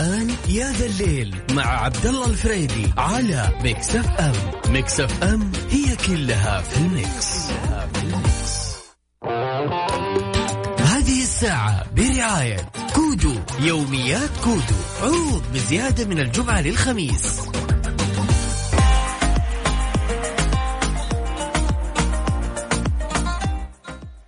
الآن يا ذا الليل مع عبد الله الفريدي على ميكس اف ام ميكس اف ام هي كلها في ال mix, هذه الساعة برعاية كودو يوميات كودو عروض بزيادة من الجمعة للخميس.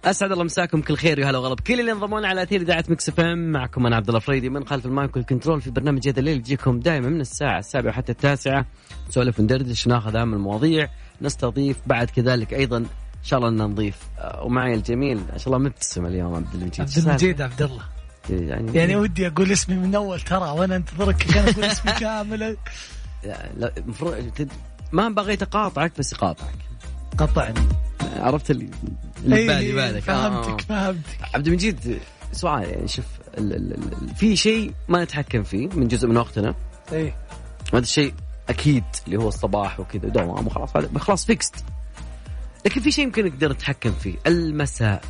اسعد الله مساكم كل خير يا هلا وغلا. بكل اللي انضمونا على أثير إذاعة مكس إف إم معكم أنا عبد الله فريدي من خلف ال mic وال control في برنامج يا ذا الليل. يجيكم دائما من الساعة السابعة حتى التاسعة. نسولف وندردش ناخذ اهم المواضيع نستضيف بعد كذلك أيضا إن شاء الله ان نضيف آه، ومعي الجميل ما شاء الله مبتسم اليوم عبد المجيد. عبد المجيد عبد الله. يعني, يعني ودي أقول اسمي من أول ترى وأنا أنتظرك عشان أقول اسمي كامل لا المفروض ما بغيت أقاطعك بس اقاطعك قطعني. عرفت اللي اللي بالي بالك إيه، فهمتك فهمتك. عبد المجيد سؤال يعني شوف في شيء ما نتحكم فيه من جزء من وقتنا. إيه. هذا الشيء أكيد اللي هو الصباح وكذا دوام وخلاص هذا خلاص fixed لكن في شيء يمكن نقدر نتحكم فيه المساء.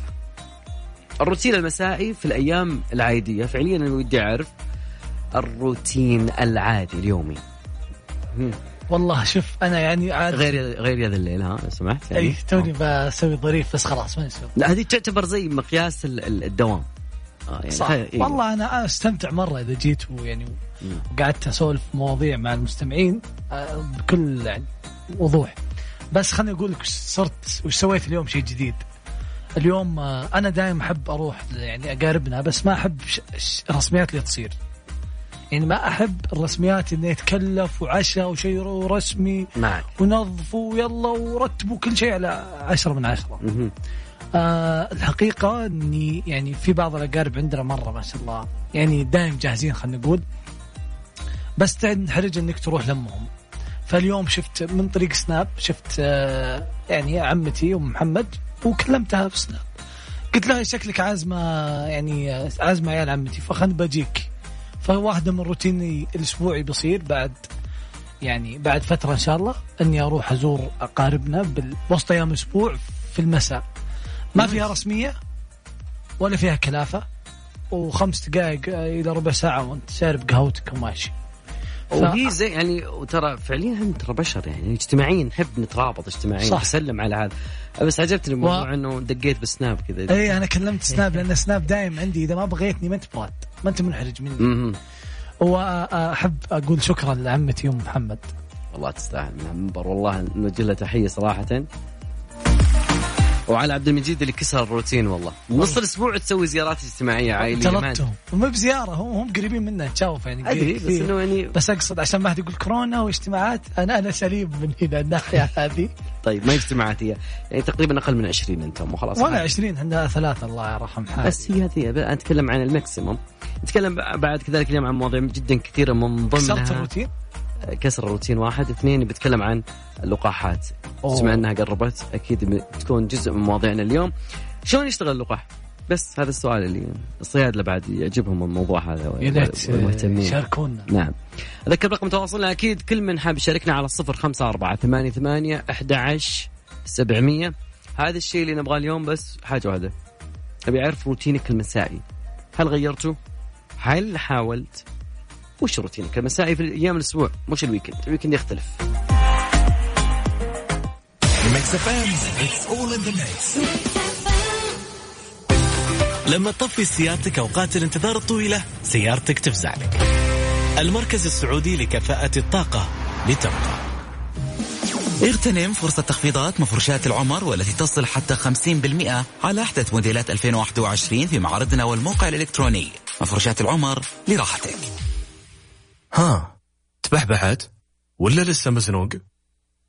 الروتين المسائي في الأيام العادية فعليا أنا ودي أعرف الروتين العادي اليومي. والله شوف أنا يعني عاد غير غير يا ذا الليل ها لو سمحت؟ يعني؟ إي توني بسوي ظريف بس خلاص ما يسوي لا هذه تعتبر زي مقياس ال- ال- الدوام. آه يعني صح. إيه. والله أنا أستمتع مرة إذا جيت ويعني. وقعدت أسولف مواضيع مع المستمعين آه، بكل يعني وضوح. بس خليني أقول لك صرت وش سويت اليوم شيء جديد. اليوم آه، أنا دائما أحب أروح يعني أقاربنا بس ما أحب الرسميات اللي تصير. يعني ما أحب الرسميات انه يتكلف وعشاء وشيء رسمي معك. ونظفوا ويلا ورتبوا كل شيء على عشرة من عشرة. آه الحقيقة إني يعني في بعض الأقارب عندنا مرة ما شاء الله يعني دايم جاهزين خلينا نقول. بس تنحرج إنك تروح لمهم فاليوم شفت من طريق سناب شفت آه يعني عمتي أم محمد وكلمتها في سناب. قلت لها شكلك عازمة يعني عازمة عيال عمتي فخلنا بجيك فواحدة من روتيني الأسبوعي بيصير بعد يعني بعد فترة إن شاء الله إني أروح أزور أقاربنا بال- وسط أيام الأسبوع في المساء. ما فيها رسمية ولا فيها كلافة وخمس دقائق إلى ربع ساعة وأنت شارب قهوتك وماشي. وهي زي يعني وترى فعليا إحنا ترى بشر يعني اجتماعيا نحب نترابط اجتماعيا صح. نسلم على هذا. بس عجبتني الموضوع و- إنه دقيت بسناب كذا. اي أنا كلمت سناب لأن سناب دايم عندي إذا ما بغيتني ما أنت براد ما أنت منحرج مني. وأحب أقول شكرا لعمتي ام محمد. والله تستاهل من المنبر والله نوجه له تحية صراحة. وعلى عبد المجيد اللي كسر الروتين والله. نص الأسبوع تسوي زيارات اجتماعية عائلية طلبتهم وما بزيارة هم هم قريبين منا نتشاوف يعني أدري بس. إنه يعني بس أقصد عشان ما حد يقول كورونا واجتماعات أنا أنا سليم من هنا الناحية هذه. طيب ما اجتماعات هي يعني تقريبا أقل من 20 أنتم وخلاص. ولا عادي. 20 عندنا ثلاثة الله يرحم حالي. بس هي هذه أنا أتكلم عن الماكسيموم. نتكلم بعد كذلك اليوم عن مواضيع جدا كثيرة من كسرت ضمنها الروتين؟ كسر الروتين واحد. اثنين بتكلم عن اللقاحات. أوه. بما أنها قربت. أكيد بتكون جزء من مواضيعنا اليوم. شلون يشتغل اللقاح؟ بس هذا السؤال اللي الصيادله بعد يعجبهم الموضوع هذا والمهتمين. شاركونا. نعم. أذكر رقم تواصلنا. أكيد كل من حاب يشاركنا على الصفر خمسة أربعة ثمانية ثمانية أحد سبعمية. هذا الشيء اللي نبغاه اليوم بس حاجة واحدة. أبي أعرف روتينك المسائي. هل غيرته؟ هل حاولت؟ وش روتينك المسائي في أيام الأسبوع؟ مش ال weekend. ال weekend يختلف. Mix FM it's all in the mix لما تطفي سيارتك أوقات الانتظار الطويلة سيارتك تفزع لك المركز السعودي لكفاءة الطاقة لتبقى اغتنم فرصة تخفيضات مفروشات العمر والتي تصل حتى 50% على أحدث موديلات 2021 في معرضنا والموقع الإلكتروني. مفروشات العمر لراحتك. ها تبحبحت ولا لسه مزنوق؟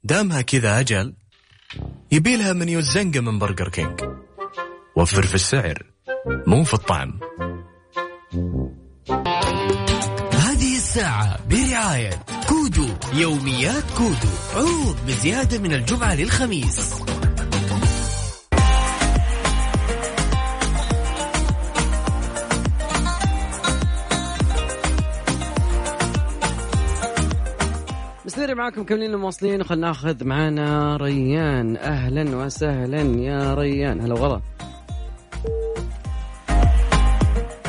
دامها كذا أجل يبيلها منيو الزنقة من Burger King. وفر في السعر مو في الطعم. هذه الساعة برعاية كودو يوميات كودو. عروض بزيادة من الجمعة للخميس. مستمر معاكم كملين مواصلين وخلنا ناخذ معانا ريان أهلا وسهلا يا ريان هلا وغلا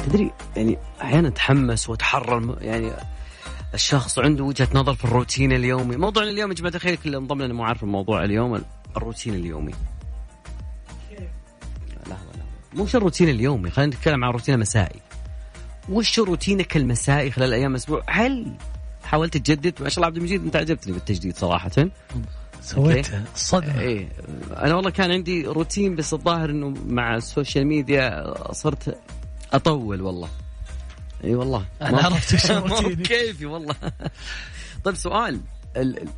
تدري يعني أحيانا أتحمس وأتحرر يعني الشخص عنده وجهة نظر في الروتين اليومي، موضوعنا اليوم يا جماعة الخير كل انضم لنا مو عارف الموضوع اليوم الروتين اليومي. لا لا مش الروتين اليومي، خلينا نتكلم عن الروتين المسائي. وش روتينك المسائي خلال أيام الأسبوع؟ هل حاولت تجدد؟ ما شاء الله عبد المجيد انت عجبتني بالتجديد صراحة. سويتها الصدمه إيه أنا والله كان عندي روتين بس الظاهر إنه مع ال social media صرت أطول والله إي والله أنا عرفت إيش. كيفي والله طيب سؤال ال... ال-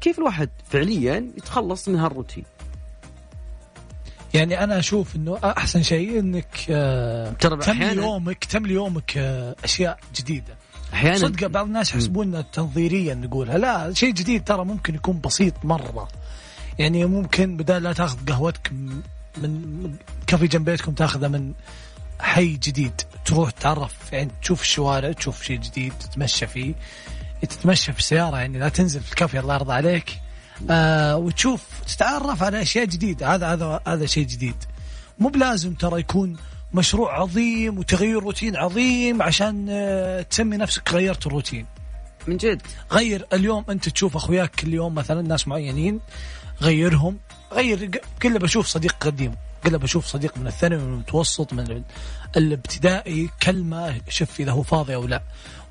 كيف الواحد فعليا يتخلص من هالروتين؟ يعني أنا أشوف إنه أحسن شيء إنك آه، تملي يومك تملي يومك آه، أشياء جديدة أحيانا صدق بعض الناس يحسبوننا تنظيريا نقولها. لا شيء جديد ترى ممكن يكون بسيط مرة. يعني ممكن بدال لا تاخذ قهوتك من كافي جنب بيتكم تاخذها من حي جديد. تروح تتعرف يعني تشوف الشوارع تشوف شيء جديد تتمشى فيه. تتمشى في السيارة يعني لا تنزل في الكافي الله يرضى عليك. آه وتشوف تتعرف على أشياء جديدة. هذا هذا هذا شيء جديد. مو بلازم ترى يكون مشروع عظيم وتغيير روتين عظيم عشان آه تسمي نفسك غيرت الروتين. من جد؟ غير اليوم انت تشوف اخوياك كل يوم مثلا ناس معينين غيرهم غير كله بشوف صديق قديم كله بشوف صديق من الثانوي من المتوسط من ال- الابتدائي كلمة شوف إذا هو فاضي أو لا.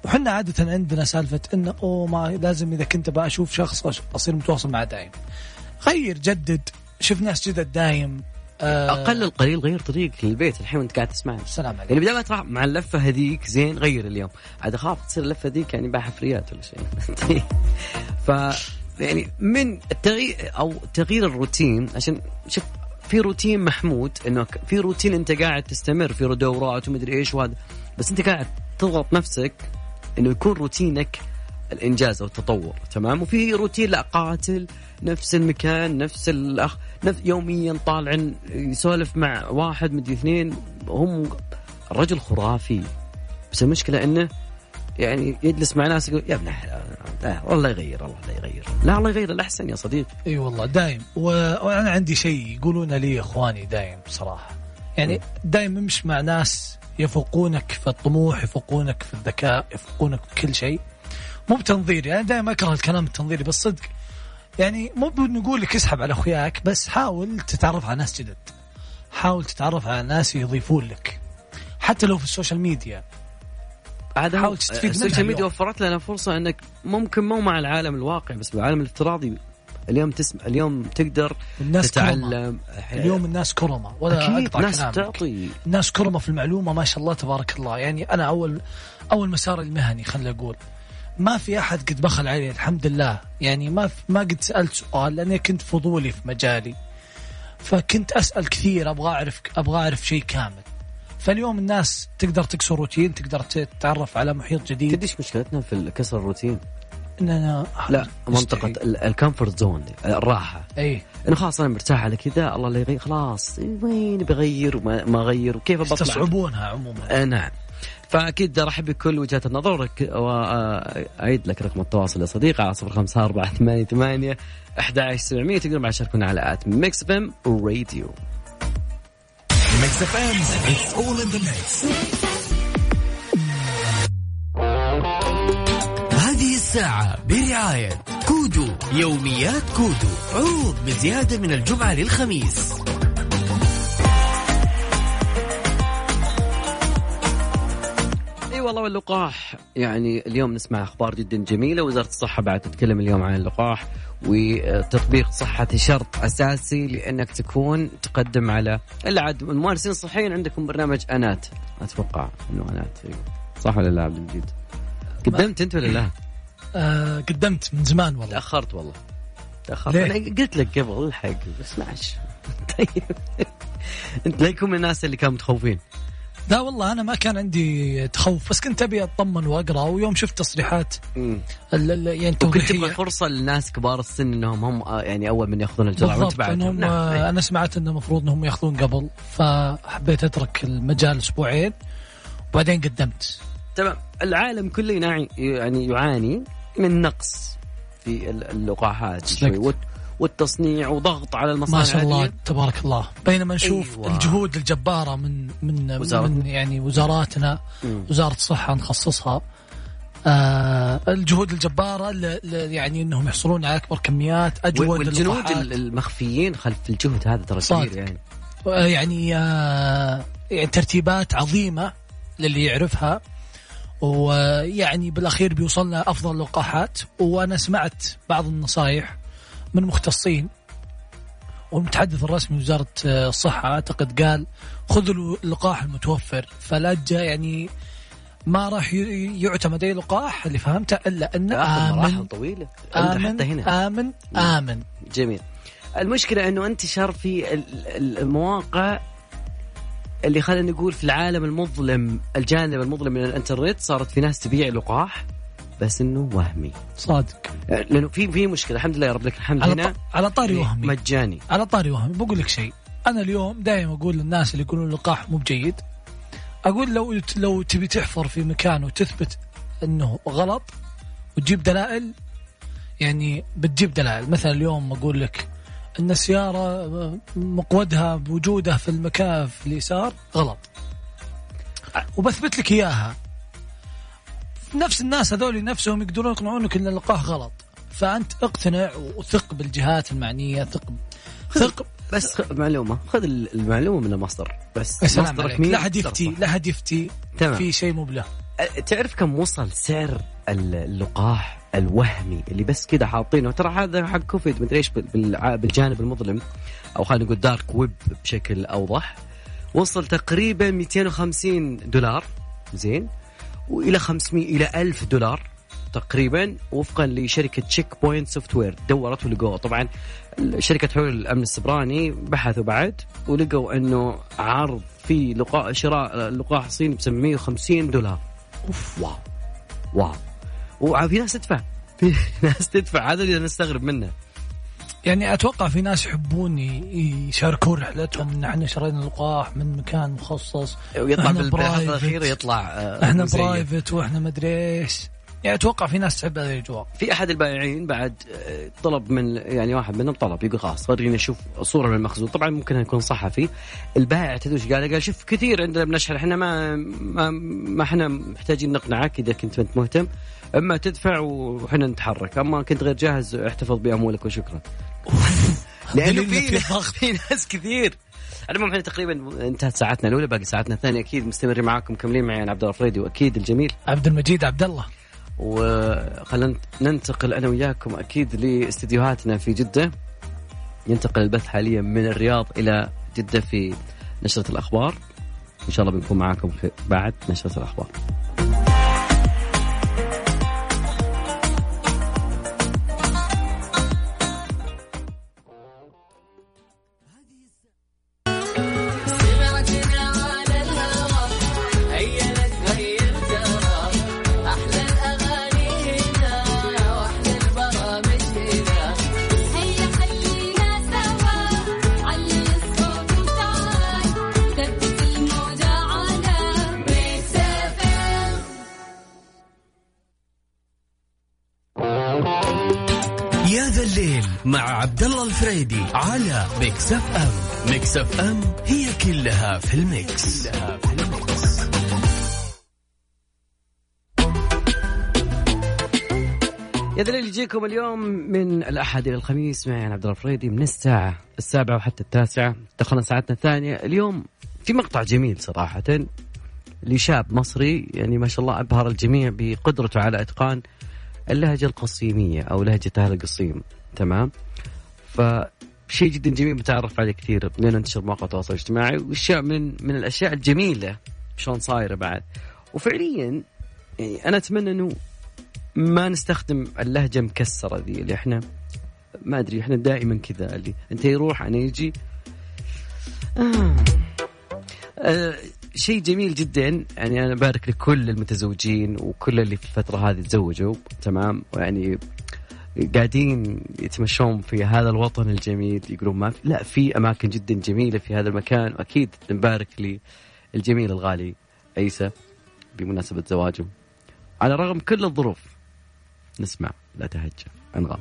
وحنا عادة عندنا سالفة انه أوه ما لازم إذا كنت بقى أشوف شخص أصير متواصل معه دايم. غير جدد شوف ناس جدد دايم. أقل القليل غير طريقك للبيت الحين وأنت قاعد تسمعني السلام عليكم. يعني بدل ما تروح مع اللفة هذيك زين غير اليوم. عاد أخاف تصير اللفة ذيك يعني باع حفريات ولا شيء. ف يعني من التغيير أو تغيير الروتين عشان شوف في روتين محمود إنه في روتين أنت قاعد تستمر في دورات ومدري إيش وهذا. بس أنت قاعد تضغط نفسك إنه يكون روتينك الإنجاز أو التطور تمام؟ وفي روتين لا قاتل نفس المكان نفس الاخ يوميا طالع يسولف مع واحد مدري اثنين هم الرجل خرافي. بس المشكلة إنه يعني يجلس مع ناس يقول يا ابن لا والله يغير الله لا يغير. لا الله يغير الأحسن يا صديقي. إي والله دايم. وأنا عندي شيء يقولون لي إخواني دايم بصراحة. يعني دايم امش مع ناس يفوقونك في الطموح يفوقونك في الذكاء يفوقونك في كل شيء. مو بتنظيري يعني دائما أكره الكلام التنظيري بس صدق يعني مو بنقول لك اسحب على أخوياك بس حاول تتعرف على ناس جدد. حاول تتعرف على ناس يضيفون لك. حتى لو في ال social media. عاد حاول تستفيد منها ال social media. وفرت لنا فرصة إنك ممكن مو مع العالم الواقعي بس بالعالم الافتراضي اليوم تسمع اليوم تقدر الناس كرمة. تتعلم. اليوم الناس كرمة. ولا أكيد أقطع ناس كلامك. تعطي. الناس كرمة في المعلومة ما شاء الله تبارك الله. يعني أنا أول أول مسار المهني خلينا أقول ما في أحد قد بخل علي الحمد لله. يعني ما ما قد سألت سؤال لأني كنت فضولي في مجالي. فكنت أسأل كثير أبغى أعرف أبغى أعرف شيء كامل. فاليوم الناس تقدر تكسر روتين تقدر تتعرف على محيط جديد. تدري مشكلتنا في كسر الروتين؟ إننا لا منطقة الكمفورت زون الراحة. أي. إنه خلاص أنا مرتاح على كذا الله لا يغير خلاص وين بغير وما ما أغير؟ وكيف بطلع؟ يستصعبونها عموما. آه نعم فأكيد ارحب بكل وجهات النظر وأعيد لك رقم التواصل يا صديقي على 054888 11700 تقدروا معي تشاركونا على at Mix بيم radio. FM it's هذه الساعة برعاية كودو يوميات كودو عروض بزيادة من الجمعة للخميس. والله واللقاح. يعني اليوم نسمع أخبار جدا جميلة وزارة الصحة بعد تتكلم اليوم عن اللقاح وتطبيق صحة شرط أساسي لأنك تكون تقدم على الا عاد الممارسين الصحيين عندكم برنامج أنات. أتوقع إنه أنات. صح ولا لا عبد المجيد؟ قدمت أنت ولا لا؟ آه قدمت من زمان والله. تأخرت والله. تأخرت. ليه؟ أنا قلت لك قبل الحق بس معلش طيب. أنت لا يكون من الناس اللي كانوا متخوفين؟ لا والله أنا ما كان عندي تخوف بس كنت أبي أطمن وأقرأ ويوم شفت تصريحات يعني وكنت تبغى فرصة للناس كبار السن إنهم هم آه، يعني أول من يأخذون الجرعة وانت بالضبط بعدهم إنهم نعم آه أي. أنا سمعت إنه المفروض إنهم يأخذون قبل فحبيت أترك المجال أسبوعين وبعدين قدمت. تمام. العالم كله يعني يعاني من نقص في ال- اللقاحات والتصنيع وضغط على المصانع ما شاء الله العادية. تبارك الله بينما نشوف أيوة. الجهود الجباره من من وزارة. من يعني وزاراتنا مم. وزارة الصحة نخصصها آه الجهود الجباره ل- ل- يعني إنهم يحصلون على أكبر كميات أجود والجنود اللقاحات. المخفيين خلف الجهد هذا ترى. كبير يعني آه، يعني آه يعني ترتيبات عظيمة للي يعرفها ويعني بالأخير بيوصلنا أفضل اللقاحات وأنا سمعت بعض النصائح من مختصين والمتحدث الرسمي وزارة آه، الصحة أعتقد قال خذوا اللقاح المتوفر فلا تجا يعني ما راح يعتمد أي لقاح اللي فهمته إلا انه تاخذ مراحل انت آمن. حتى هنا. آمن آمن. جميل. المشكلة إنه انتشر في ال- ال- المواقع اللي خلينا نقول في العالم المظلم الجانب المظلم من الإنترنت صارت في ناس تبيع لقاح. بس إنه وهمي. صادق. لأنه في في مشكلة. الحمد لله يا رب لك. الحمد على هنا على طاري وهمي. مجاني. على طاري وهمي. بقول لك شيء. أنا اليوم دائما أقول للناس اللي يقولون اللقاح مو بجيد أقول لو لو تبي تحفر في مكان وتثبت إنه غلط وتجيب دلائل يعني بتجيب دلائل. مثلا اليوم أقول لك إن السيارة مقودها بوجوده في المكان في اليسار غلط. وبثبت لك إياها. نفس الناس هذول نفسهم يقدرون يقنعونك إن اللقاح غلط. فأنت اقتنع وثق بالجهات المعنية ثق ثق بس معلومة. خذ ال- المعلومة من المصدر. بس مصدرك مين لا حد يفتي. لا حد يفتي. تمام. في شيء مو بله. تعرف كم وصل سعر ال- اللقاح الوهمي اللي بس كذا حاطينه؟ ترى هذا حق كوفيد مدري إيش بالجانب المظلم أو خلينا نقول dark web بشكل أوضح. وصل تقريبا 250 دولار. زين. وإلى 500 إلى 1000 دولار تقريبا وفقا لشركة Check Point Software دورت ولقوه. طبعا شركة حلول الأمن السبراني بحثوا بعد ولقوا أنه عرض في لقاح شراء لقاح صيني ب 750 دولار. أوف wow wow. وفي ناس تدفع. في ناس تدفع. هذا اللي نستغرب منه. يعني أتوقع في ناس يحبون يشاركون رحلتهم إن إحنا شرينا لقاح من مكان مخصص. ويطلع private. الاخيره يطلع آه، إحنا. private وإحنا مدري إيش. يعني أتوقع في ناس تحب هذه الأجواء. في أحد البائعين بعد آه، طلب من يعني واحد منهم طلب يقول خلاص وريني أشوف صورة من المخزون. طبعا ممكن يكون صحفي البائع تدري إيش قال؟ قال شوف كثير عندنا بنشحن إحنا ما ما, ما إحنا محتاجين نقنعك إذا كنت أنت مهتم. أما تدفع وحنا نتحرك. أما كنت غير جاهز احتفظ بأموالك وشكرا. لأنه في في ناس كثير. المهم إحنا تقريبا انتهت ساعتنا الأولى باقي ساعتنا الثانية. أكيد مستمرين معاكم مكملين معي. أنا عبد الله الفريدي وأكيد الجميل. عبد المجيد عبد الله. وخلنا ننتقل أنا وياكم أكيد لاستديوهاتنا في جدة. ينتقل البث حاليا من الرياض إلى جدة في نشرة الأخبار. إن شاء الله بنكون معاكم بعد نشرة الأخبار. Mix FM. Mix FM هي كلها في ال mix, كلها في ال mix. يا اللي يجيكم اليوم من الأحد إلى الخميس معي أنا عبد الفريدي من الساعة السابعة وحتى التاسعة. دخلنا ساعتنا الثانية. اليوم في مقطع جميل صراحة لشاب مصري يعني ما شاء الله أبهر الجميع بقدرته على إتقان اللهجة القصيمية أو لهجة أهل القصيم. تمام؟ فشيء جدا جميل بتعرف عليه كثير لين انتشر مواقع التواصل الاجتماعي وأشياء من من الأشياء الجميلة شلون صايرة بعد وفعليا يعني أنا أتمنى إنه ما نستخدم اللهجة مكسرة ذي اللي إحنا ما أدري إحنا دائما كذا اللي أنت يروح أنا يجي آه. آه شيء جميل جدا يعني أنا بارك لكل المتزوجين وكل اللي في الفترة هذه تزوجوا تمام ويعني قاعدين يتمشون في هذا الوطن الجميل يقولون ما في لا في أماكن جدا جميلة في هذا المكان وأكيد نبارك للجميل الغالي. عيسى بمناسبة زواجه على رغم كل الظروف نسمع لا تهجى أنغام.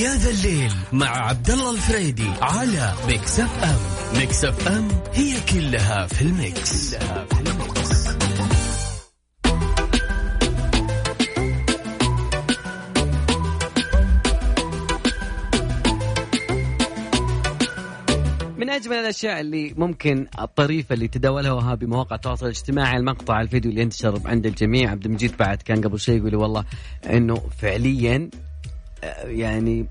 يا ذا الليل مع عبد الله الفريدي على Mix FM. Mix FM هي كلها في ال mix, كلها في ال mix. من أجمل الأشياء اللي ممكن الطريفة اللي تداولها وهاب بمواقع التواصل الاجتماعي المقطع الفيديو اللي انتشر عند الجميع. عبد المجيد بعد كان قبل شوي يقول لي والله إنه فعليا آه، يعني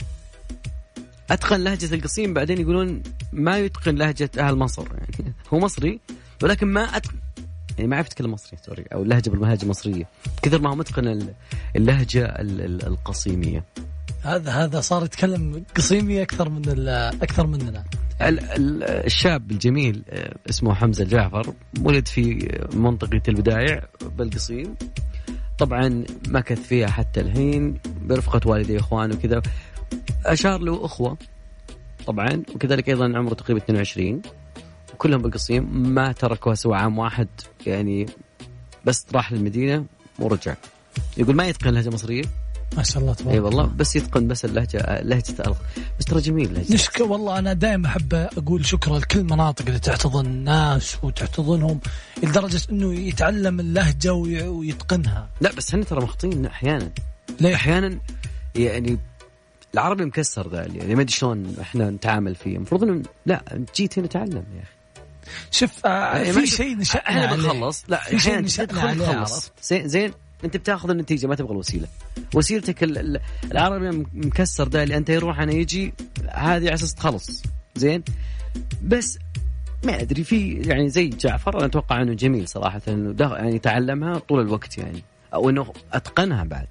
أتقن لهجة القصيم بعدين يقولون ما يتقن لهجة أهل مصر. يعني هو مصري ولكن ما اتقن يعني ما يعرف يتكلم مصري سوري أو اللهجه باللهجه المصريه كثر ما هو متقن ال- اللهجة ال- ال- القصيمية. هذا هذا صار يتكلم قصيمي أكثر من ال- أكثر مننا. الشاب الجميل آه، اسمه حمزة الجعفر ولد في منطقة البدايع بالقصيم طبعا مكث فيها حتى الحين برفقة والديه وإخوانه وكذا. أشار له أخوة طبعا وكذلك أيضا عمره تقريبا 22 وكلهم بالقصيم ما تركوها سوى عام واحد يعني بس راح للمدينة ورجع. يقول ما يتقن لهجه مصرية؟ ما شاء الله تبارك إي والله بس يتقن بس اللهجة لهجة الأرض بس ترى جميل لهجة نشكر والله أنا دائما أحب أقول شكرا لكل المناطق اللي تحتضن الناس وتحتضنهم لدرجة إنه يتعلم اللهجة وي- ويتقنها. لا بس إحنا ترى مخطئين أحيانا. ليه؟ أحيانا يعني العربي مكسر ذا يعني ما أدري شلون إحنا نتعامل فيه. المفروض إنه لا جيت هنا تعلم يا أخي. شوف آه يعني في شيء نشأنا إحنا. بنخلص. لا في شيء نشأنا عليه عرفت؟ زين. انت بتاخذ النتيجة ما تبغى الوسيلة. وسيلتك ال- ال- العربي مكسر ده اللي انت يروح أنا يجي هذه على أساس تخلص. زين؟ بس ما أدري في يعني زي جعفر أنا أتوقع إنه جميل صراحة إنه ده- يعني تعلمها طول الوقت يعني أو إنه أتقنها بعد.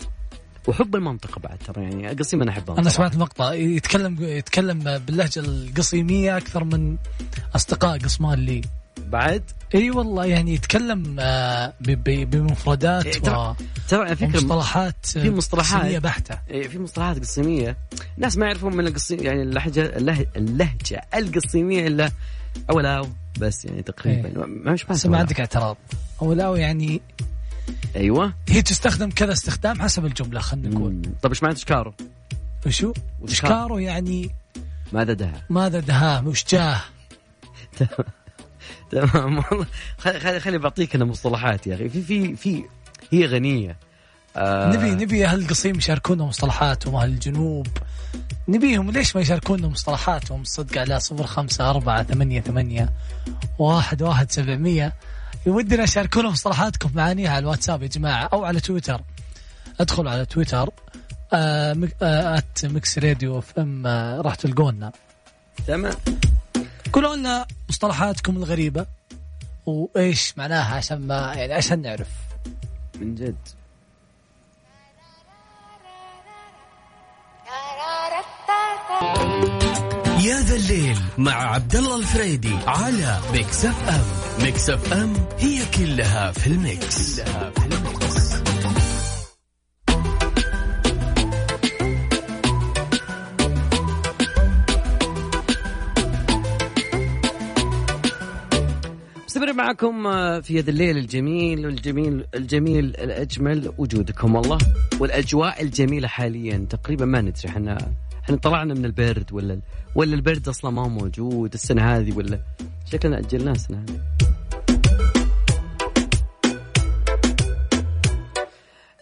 وحب المنطقة بعد ترى يعني قصيم أنا احبها أنا. سمعت مقطع يتكلم يتكلم باللهجة القصيمية أكثر من أصدقاء قصمان لي. بعد إي والله يعني يتكلم آه، بمفردات إيه، ترى ترى على فكرة ومصطلحات في مصطلحات. قصيمية بحتة إيه، في مصطلحات قصيميه الناس ما يعرفون من القصيم يعني اللهجه اللهجه, اللهجة القصيميه إلا اولاو بس يعني تقريبا إيه. ما مش بس ما عندك اعتراض أو لا يعني أيوه هي تستخدم كذا استخدام حسب الجملة خلينا نقول. طب إيش معنى تشكارو؟ وشو؟ شكاره يعني ماذا دها؟ ماذا دهاه وش جاه تمام. والله خلي خلي, بعطيك أنا مصطلحات يا أخي. في في في هي غنية. آه نبي نبي أهل القصيم يشاركونا مصطلحاتهم أهل الجنوب نبيهم ليش ما يشاركونا مصطلحاتهم؟ صدق على صفر خمسة أربعة ثمانية ثمانية واحد واحد سبعمية. ودنا شاركونا مصطلحاتكم معانيها على الواتساب يا جماعة أو على تويتر. أدخلوا على تويتر آه مك- آه at Mix radio FM آه راح تلقونا. تمام. قولوا لنا مصطلحاتكم الغريبة. وإيش معناها؟ عشان ما يعني عشان نعرف. من جد. يا ذا الليل مع عبد الله الفريدي على Mix FM. Mix FM هي كلها في ال mix, كلها في ال mix. معكم آه، في هذا الليل الجميل والجميل الجميل الأجمل وجودكم والله والأجواء الجميلة حاليا. تقريبا ما ندري إحنا إحنا طلعنا من البرد ولا ولا البرد أصلا ما هو موجود السنة هذه ولا شكلنا أجلناه السنة هذه.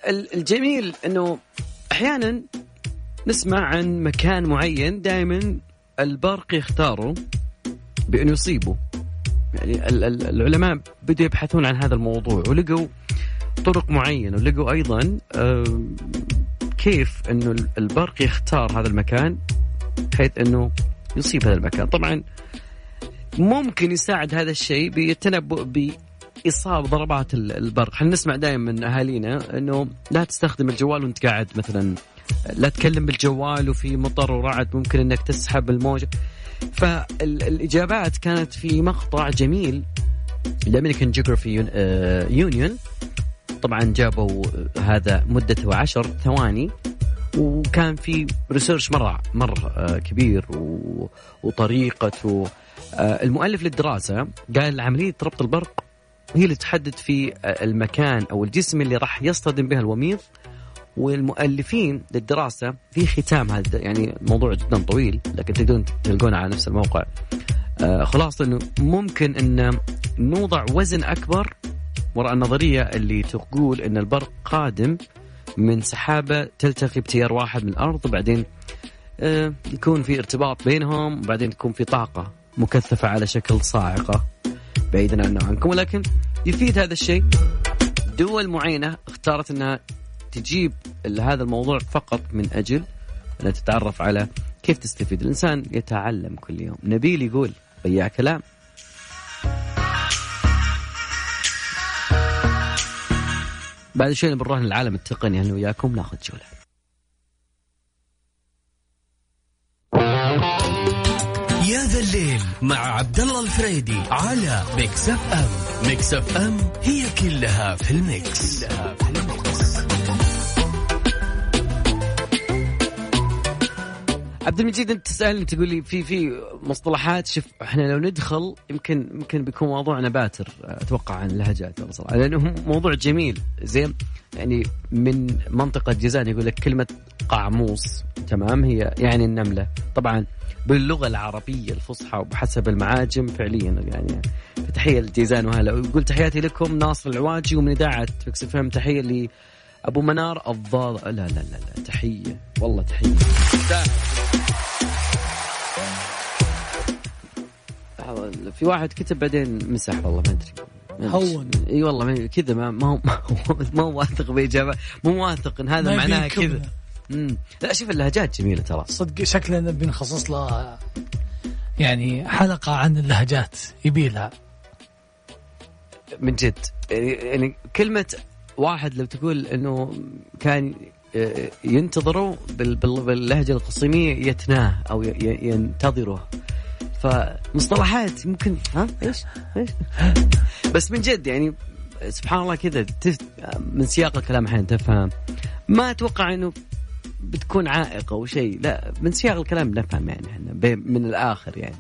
ال- الجميل إنه أحيانا نسمع عن مكان معين دائما البرق يختاره بانه يصيبه. يعني ال- ال- العلماء بدوا يبحثون عن هذا الموضوع ولقوا طرق معينة ولقوا أيضا آم، كيف ال- البرق يختار هذا المكان بحيث إنه يصيب هذا المكان. طبعا ممكن يساعد هذا الشيء بالتنبؤ بإصابة ضربات ال- البرق. إحنا نسمع دائما من أهالينا إنه لا تستخدم الجوال وأنت قاعد مثلا؟ لا تكلم بالجوال وفي مطر ورعد ممكن إنك تسحب الموجة. فالإجابات كانت في مقطع جميل الامريكان جيوغرافي يونيون. طبعا جابوا هذا مدته عشر ثواني وكان في ريسيرش مره مرة آه، كبير و- وطريقة آه، المؤلف للدراسة قال عملية ربط البرق هي اللي تحدد في آه، المكان أو الجسم اللي راح يصطدم بها الوميض والمؤلفين للدراسة في ختام هذا يعني الموضوع جدا طويل لكن تقدرون تلقونه على نفس الموقع. آه خلاصة إنه ممكن إن نوضع وزن أكبر وراء النظرية اللي تقول إن البرق قادم من سحابة تلتقي بتيار واحد من الأرض وبعدين آه يكون في ارتباط بينهم وبعدين تكون في طاقة مكثفة على شكل صاعقة بعيدا عنكم ولكن يفيد هذا الشيء. دول معينة اختارت إنها تجيب هذا الموضوع فقط من أجل انها تتعرف على كيف تستفيد. الإنسان يتعلم كل يوم. نبيل يقول بياع كلام بعد شوي بنروح للعالم التقني. أنا وياكم. ناخذ جولة. يا ذا الليل مع عبد الله الفريدي على Mix FM. Mix FM هي كلها في ال Mix, كلها في ال Mix. عبد المجيد أنت تسالني تقول لي في في مصطلحات شوف إحنا لو ندخل يمكن يمكن بيكون موضوعنا باتر أتوقع عن اللهجات بصراحه لأنه موضوع جميل. زين يعني من منطقة جيزان يقول لك كلمة قعموس تمام هي يعني النملة. طبعا باللغة العربية الفصحى وبحسب المعاجم فعليا يعني تحية لجيزان وهلا. ويقول تحياتي لكم ناصر العواجي ومن إذاعة فيكس فهم تحية لي ابو منار الضال لا لا لا لا تحية والله تحية. في واحد كتب بعدين مسح والله ما أدري. هون. إي والله كذا ما ما هو ما هو واثق بإجابة مو واثق إن هذا معناها كذا. لا شوف اللهجات جميلة ترى. صدق شكلنا بنخصص له يعني حلقة عن اللهجات يبيلها من جد. يعني كلمة واحد لو تقول إنه كان آه، ينتظره بال- بال- باللهجة القصيمية يتناه أو ينتظره. فمصطلحات ممكن ها؟ إيش؟ إيش؟ بس من جد يعني سبحان الله كذا تف- من سياق الكلام أحيانا تفهم ما أتوقع إنه بتكون عائق أو شيء. لا من سياق الكلام نفهم يعني إحنا من الآخر يعني.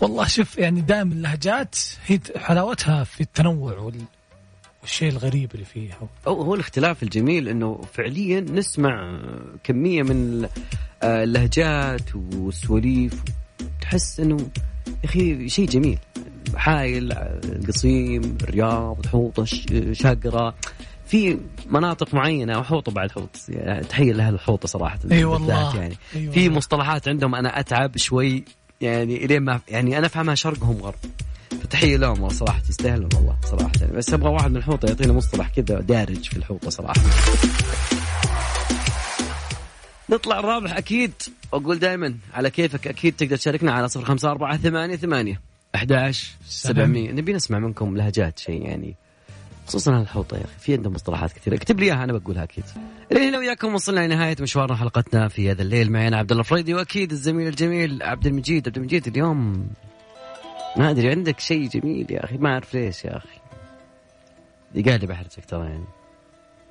والله شوف يعني دائما اللهجات هي حلاوتها في التنوع وال... والشيء الغريب اللي فيها. هو هو الاختلاف الجميل إنه فعليا نسمع كمية من آه، اللهجات والسواليف. تحس إنه يا أخي شيء جميل. حايل القصيم الرياض حوطة شقره في مناطق معينة وحوطة بعد حوط يعني تحية لأهل الحوطة صراحة. إي والله. بالذات يعني. أي في والله. مصطلحات عندهم أنا أتعب شوي يعني إلين ما يعني أنا افهمها شرقهم غرب. فتحية لهم والله صراحة يستاهلون والله صراحة. يعني بس أبغى واحد من الحوطة يعطينا مصطلح كذا دارج في الحوطة صراحة. نطلع الرابح أكيد. وأقول دائما على كيفك أكيد تقدر تشاركنا على صفر خمسة أربعة ثمانية ثمانية أحد عشر سبعمية. نبي نسمع منكم لهجات شيء يعني خصوصا الحوطة يا أخي في عندهم مصطلحات كثيرة. اكتب لي إياها أنا بقولها أكيد. الين هنا وياكم وصلنا لنهاية مشوارنا حلقتنا في هذا الليل. معي أنا عبد الله الفريدي وأكيد الزميل الجميل عبد المجيد. عبد المجيد اليوم ما أدري عندك شيء جميل يا أخي؟ ما أعرف ليش يا أخي. يقال لي بحرجك ترى يعني.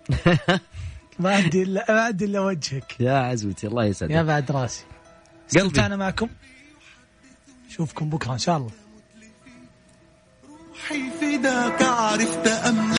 ما عندي الا ما عندي إلا وجهك. يا عزوتي الله يا يسعدك بعد راسي. قلبي. استمتعنا معكم. نشوفكم بكرة إن شاء الله. روحي فداك عرفت أم